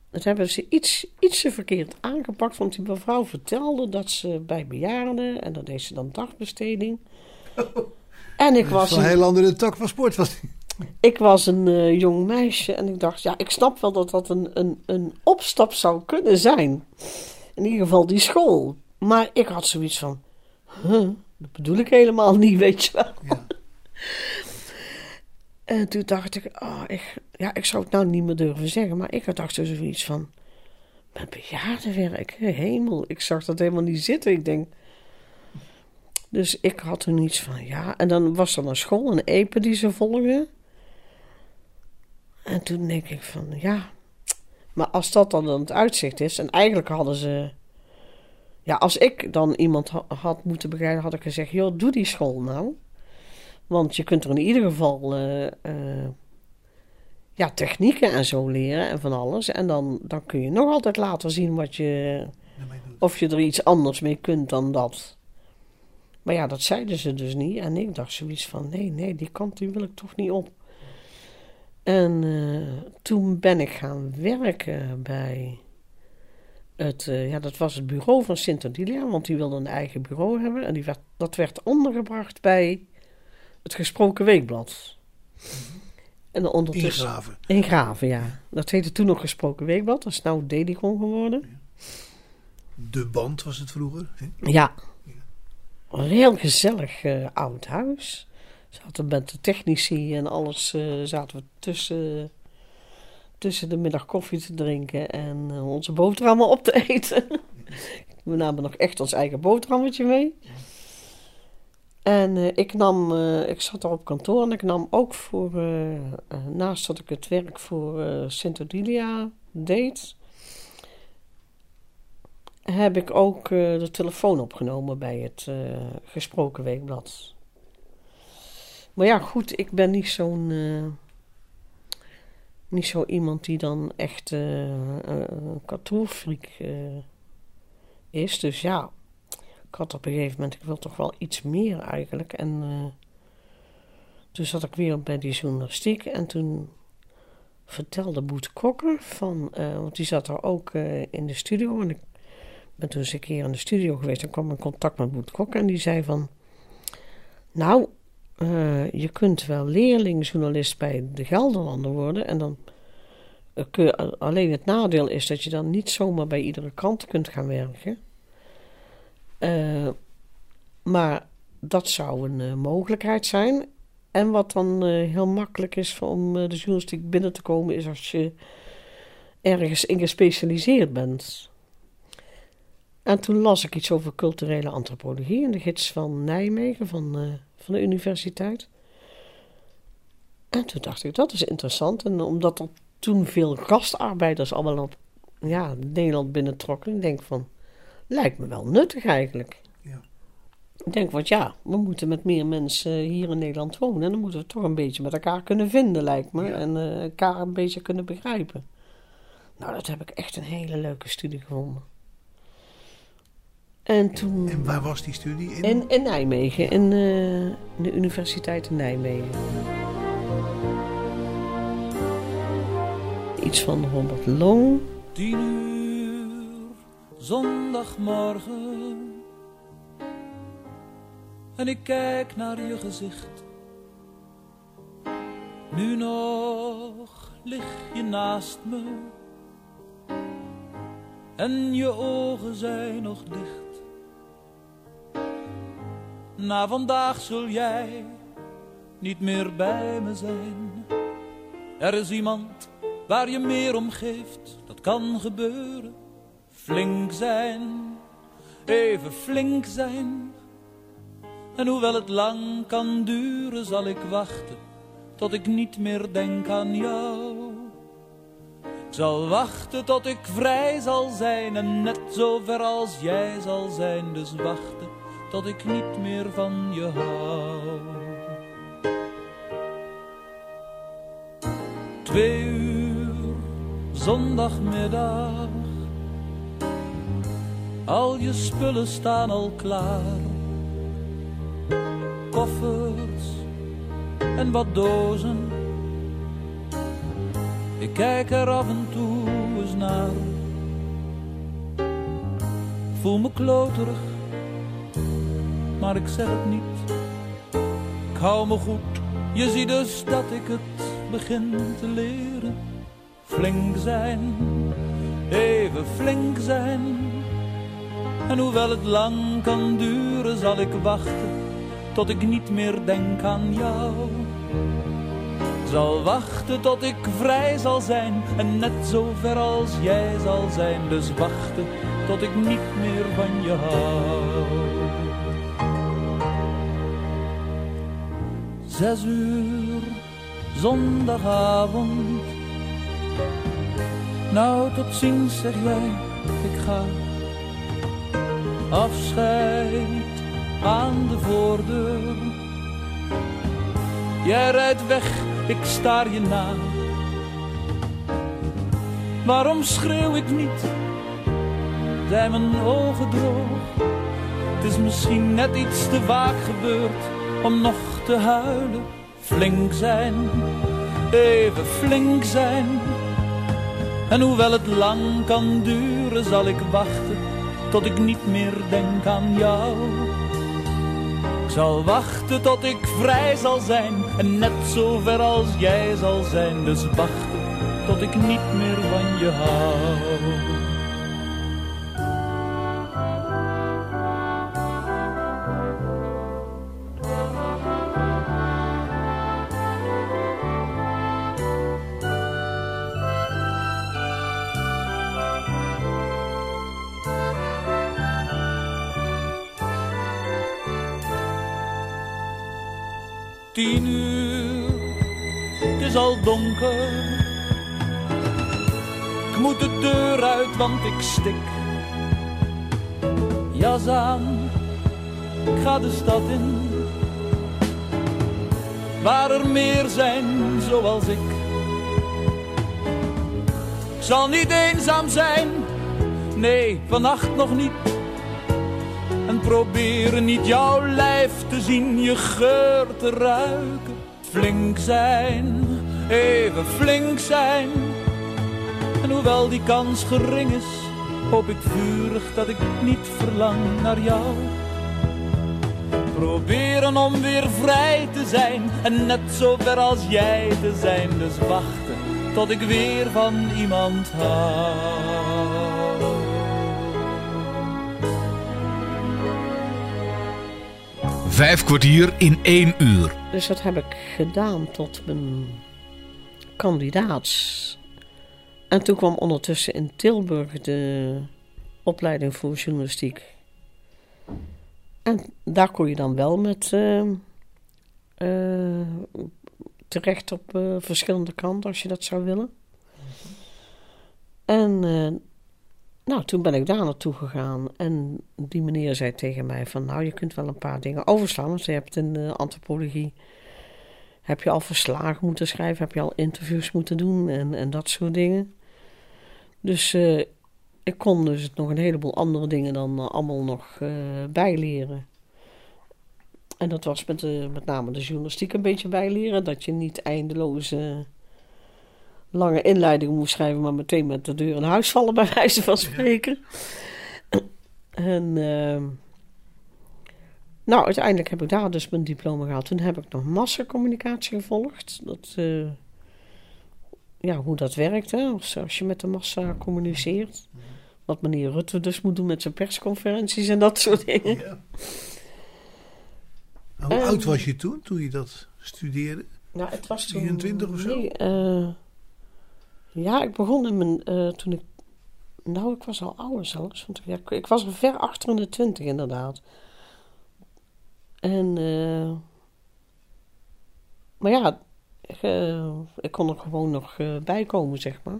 dat hebben ze iets, iets te verkeerd aangepakt. Want die mevrouw vertelde dat ze bij bejaarden. En dat deed ze dan dagbesteding. En ik was, een een, heel andere tak van sport was die. ik was een eh, jong meisje. En ik dacht, ja, ik snap wel dat dat een, een, een opstap zou kunnen zijn. In ieder geval die school. Maar ik had zoiets van, huh, dat bedoel ik helemaal niet, weet je wel. Ja. En toen dacht ik, oh, ik, ja, ik zou het nou niet meer durven zeggen, maar ik had dacht dus zoiets van, met bejaardenwerk, hemel, ik zag dat helemaal niet zitten. Ik denk, dus ik had toen iets van, ja, en dan was er een school, een EPE die ze volgden. En toen denk ik van, ja, maar als dat dan het uitzicht is, en eigenlijk hadden ze, ja, als ik dan iemand ha- had moeten begeleiden, had ik gezegd, joh, doe die school nou. Want je kunt er in ieder geval eh, eh, ja, technieken en zo leren en van alles. En dan, dan kun je nog altijd laten zien wat je, of je er iets anders mee kunt dan dat. Maar ja, dat zeiden ze dus niet. En ik dacht zoiets van, nee, nee, die kant die wil ik toch niet op. En eh, toen ben ik gaan werken bij het, eh, ja, dat was het bureau van Sint Odilia, want die wilde een eigen bureau hebben. En die werd, dat werd ondergebracht bij het Gesproken Weekblad. En dan ondertussen... Ingraven. In Graven, ja. Dat heette toen nog Gesproken Weekblad. Dat is nou Dedicon geworden. De band was het vroeger. Hè? Ja. Een heel gezellig eh, oud huis. Zaten met de technici en alles eh, zaten we tussen, tussen de middag koffie te drinken en eh, onze boterhammen op te eten. we namen nog echt ons eigen boterhammetje mee. En eh, ik nam, eh, ik zat daar op kantoor en ik nam ook voor, naast dat ik het werk voor Sint Odilia deed, heb ik ook de telefoon opgenomen bij het gesproken weekblad. Maar ja, goed, ik ben niet zo'n. Niet zo iemand die dan echt katoenfreak eh, is. Dus ja, ik had op een gegeven moment, ik wil toch wel iets meer eigenlijk. En eh, toen zat ik weer bij die journalistiek en toen vertelde Boet Kokker van, want die zat er ook in de studio en ik ben toen eens een keer in de studio geweest en kwam in contact met Boet Kokker en die zei van, nou, eh, je kunt wel leerlingjournalist bij de Gelderlander worden en dan eh, kun je, alleen het nadeel is dat je dan niet zomaar bij iedere krant kunt gaan werken. Eh, maar dat zou een eh, mogelijkheid zijn. En wat dan eh, heel makkelijk is om eh, de journalistiek binnen te komen, is als je ergens in gespecialiseerd bent. En toen las ik iets over culturele antropologie in de gids van Nijmegen van, eh, van de universiteit. En toen dacht ik, dat is interessant. En omdat er toen veel gastarbeiders allemaal op ja, Nederland binnentrokken, ik denk van, lijkt me wel nuttig eigenlijk. Ja. Ik denk, want ja, we moeten met meer mensen hier in Nederland wonen. En dan moeten we toch een beetje met elkaar kunnen vinden, lijkt me. En eh, elkaar een beetje kunnen begrijpen. Nou, dat heb ik echt een hele leuke studie gevonden. En toen... En waar was die studie? In, In, in Nijmegen, in eh, de Universiteit in Nijmegen. Iets van Robert Long. Tien uur, zondagmorgen. En ik kijk naar je gezicht. Nu nog lig je naast me. En je ogen zijn nog dicht. Na vandaag zul jij niet meer bij me zijn. Er is iemand waar je meer om geeft, dat kan gebeuren. Flink zijn, even flink zijn. En hoewel het lang kan duren, zal ik wachten tot ik niet meer denk aan jou. Ik zal wachten tot ik vrij zal zijn en net zo ver als jij zal zijn. Dus wachten tot ik niet meer van je hou. Twee uur, zondagmiddag. Al je spullen staan al klaar. Koffers en wat dozen. Ik kijk er af en toe eens naar. Voel me kloterig, maar ik zeg het niet. Ik hou me goed, je ziet dus dat ik het begin te leren. Flink zijn, even flink zijn. En hoewel het lang kan duren, zal ik wachten tot ik niet meer denk aan jou. Zal wachten tot ik vrij zal zijn en net zo ver als jij zal zijn. Dus wachten tot ik niet meer van je hou. Zes uur, zondagavond. Nou, tot ziens, zeg jij, ik ga. Afscheid aan de voordeur. Jij rijdt weg, ik staar je na. Waarom schreeuw ik niet? Zijn mijn ogen droog? Het is misschien net iets te vaak gebeurd om nog te huilen. Flink zijn, even flink zijn. En hoewel het lang kan duren, zal ik wachten tot ik niet meer denk aan jou. Ik zal wachten tot ik vrij zal zijn en net zo ver als jij zal zijn. Dus wachten tot ik niet meer van je hou. Want ik stik. Jas aan, ik ga de stad in. Waar er meer zijn zoals ik. Ik zal niet eenzaam zijn, nee, vannacht nog niet. En proberen niet jouw lijf te zien, je geur te ruiken. Flink zijn, even flink zijn. En hoewel die kans gering is, hoop ik vurig dat ik niet verlang naar jou. Proberen om weer vrij te zijn en net zo ver als jij te zijn. Dus wachten tot ik weer van iemand hou. Vijf kwartier in één uur. Dus dat heb ik gedaan tot mijn kandidaats. En toen kwam ondertussen in Tilburg de opleiding voor journalistiek. En daar kon je dan wel met eh, eh, terecht op eh, verschillende kanten als je dat zou willen. En nou, toen ben ik daar naartoe gegaan. En die meneer zei tegen mij van... Nou, je kunt wel een paar dingen overslaan. Want je hebt in antropologie... Heb je al verslagen moeten schrijven? Heb je al interviews moeten doen? En, en dat soort dingen. Dus eh, ik kon dus nog een heleboel andere dingen dan eh, allemaal nog eh, bijleren. En dat was met, de, met name de journalistiek een beetje bijleren. Dat je niet eindeloze lange inleiding moest schrijven, maar meteen met de deur in huis vallen, bij wijze van spreken. En ehm, nou, uiteindelijk heb ik daar dus mijn diploma gehaald. Toen heb ik nog massacommunicatie gevolgd. Dat, ja, hoe dat werkt, hè? Als, als je met de massa communiceert. Wat meneer Rutte dus moet doen met zijn persconferenties en dat soort dingen. Ja. Hoe Ehm, oud was je toen, toen je dat studeerde? Nou, het was toen... 24 of zo? Nee, eh, ja, ik begon in mijn... eh, toen ik... Nou, ik was al ouder zelfs. Want ja, ik, ik was er ver achter in de twintig inderdaad. En... eh, maar ja, ik, eh, ik kon er gewoon nog eh, bij komen, zeg maar.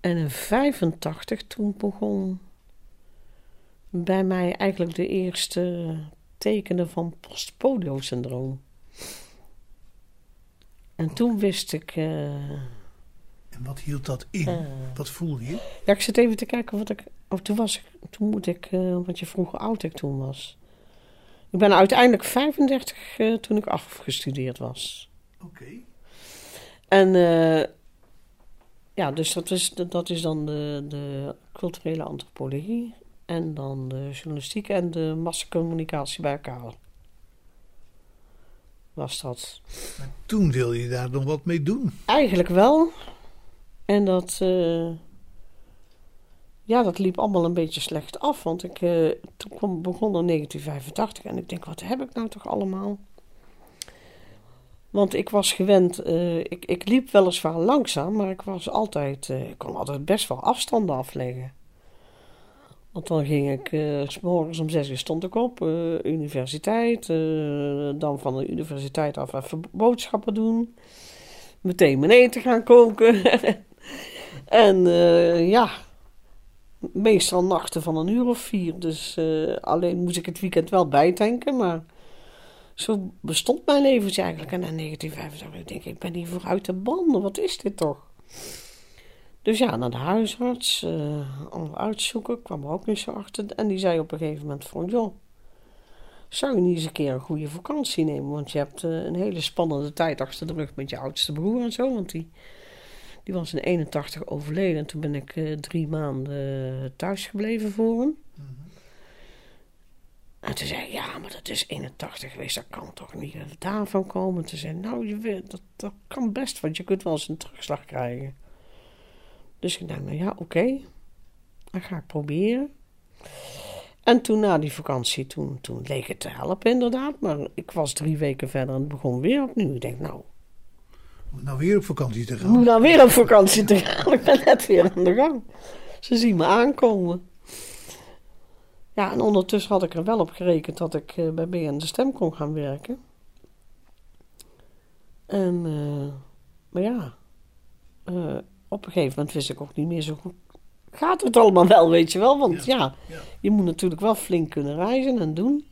En in 85, toen begon bij mij eigenlijk de eerste tekenen van postpolio-syndroom. En toen wist ik. eh, En wat hield dat in? wat voelde je? ja, ik zit even te kijken wat ik. Oh, toen was ik. Toen moet ik. eh want je vroeg hoe oud ik toen was. Ik ben uiteindelijk 35 eh, toen ik afgestudeerd was. Oké. En. eh, ja, dus dat is, dat is dan de, de culturele antropologie. En dan de journalistiek en de massacommunicatie bij elkaar. Was dat. Toen wilde je daar nog wat mee doen. Eigenlijk wel. En dat, eh, ja, dat liep allemaal een beetje slecht af. Want ik, eh, toen kwam, begon in 1985 en ik denk, wat heb ik nou toch allemaal? Want ik was gewend, eh, ik, ik liep weliswaar langzaam, maar ik was altijd, eh, ik kon altijd best wel afstanden afleggen. Want dan ging ik, eh, s morgens om zes uur stond ik op, universiteit. dan van de universiteit af even boodschappen doen. Meteen mijn eten gaan koken. en ja, meestal nachten van een uur of vier. Dus alleen moest ik het weekend wel bijtanken, maar zo bestond mijn leventje eigenlijk. En in 1985 ik denk ik, ik ben hier vooruit de banden. Wat is dit toch? Dus ja, naar de huisarts, allemaal uitzoeken, kwam er ook niet zo achter. En die zei op een gegeven moment van, joh, zou je niet eens een keer een goede vakantie nemen? Want je hebt eh, een hele spannende tijd achter de rug met je oudste broer en zo. Want die, die was in 81 overleden en toen ben ik eh, drie maanden thuis gebleven voor hem. En toen zei ik, ja, maar dat is 81 geweest, dat kan toch niet dat het daarvan komen? Toen zei nou, je weet, dat, dat kan best, want je kunt wel eens een terugslag krijgen. Dus ik dacht, nou ja, oké, dan ga ik proberen. En toen na die vakantie, toen, toen leek het te helpen inderdaad. Maar ik was drie weken verder en het begon weer opnieuw. Ik denk, nou, Om nou weer op vakantie te gaan. moet nou weer op vakantie te gaan. Ik ben net weer aan de gang. Ze zien me aankomen. Ja, en ondertussen had ik er wel op gerekend dat ik eh, bij BN de Stem kon gaan werken. En, eh, maar ja, eh, op een gegeven moment wist ik ook niet meer zo goed. Gaat het allemaal wel, weet je wel? Want ja, ja. je moet natuurlijk wel flink kunnen reizen en doen.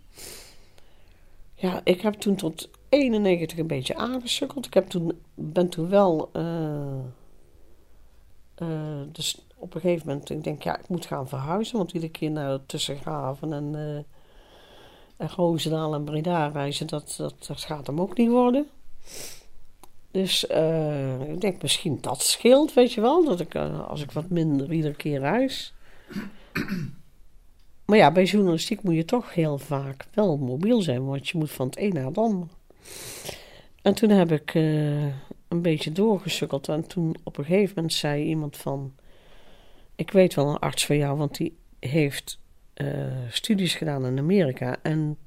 Ja, ik heb toen tot 91 een beetje aangesukkeld. Ik heb toen, ben toen wel. eh, eh, dus op een gegeven moment, ik denk, ja, ik moet gaan verhuizen. Want iedere keer naar Tussengraven en, eh en Roosendaal en Breda reizen, dat, dat, gaat hem ook niet worden. Dus eh, ik denk misschien dat scheelt, weet je wel. Dat ik, eh, als ik wat minder iedere keer reis. Maar ja, bij journalistiek moet je toch heel vaak wel mobiel zijn, want je moet van het een naar het ander. En toen heb ik een beetje doorgesukkeld en toen op een gegeven moment zei iemand van... Ik weet wel een arts van jou, want die heeft eh, studies gedaan in Amerika. En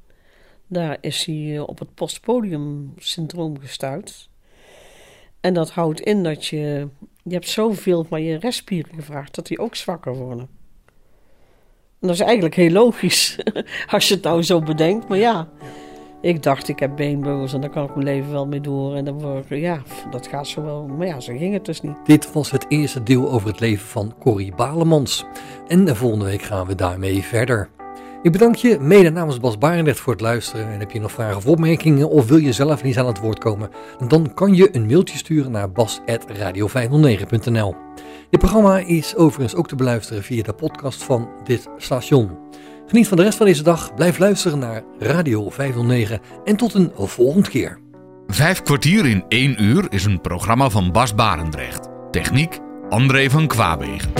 daar is hij eh, op het postpodium-syndroom gestuurd. En dat houdt in dat je... Je hebt zoveel van je restspieren gevraagd dat die ook zwakker worden. En dat is eigenlijk heel logisch, als je het nou zo bedenkt. Maar ja, ik dacht, ik heb beenbreukels en daar kan ik mijn leven wel mee door. En dan word ik, ja, dat gaat zo wel. Maar ja, zo ging het dus niet. Dit was het eerste deel over het leven van Corrie Balemans. En de volgende week gaan we daarmee verder. Ik bedank je mede namens Bas Barendrecht voor het luisteren. En heb je nog vragen of opmerkingen of wil je zelf niet aan het woord komen? Dan kan je een mailtje sturen naar bas.radio509.nl Dit programma is overigens ook te beluisteren via de podcast van dit station. Geniet van de rest van deze dag, blijf luisteren naar Radio 509 en tot een volgende keer. Vijf kwartier in één uur is een programma van Bas Barendrecht. Techniek André van Kwaabegen.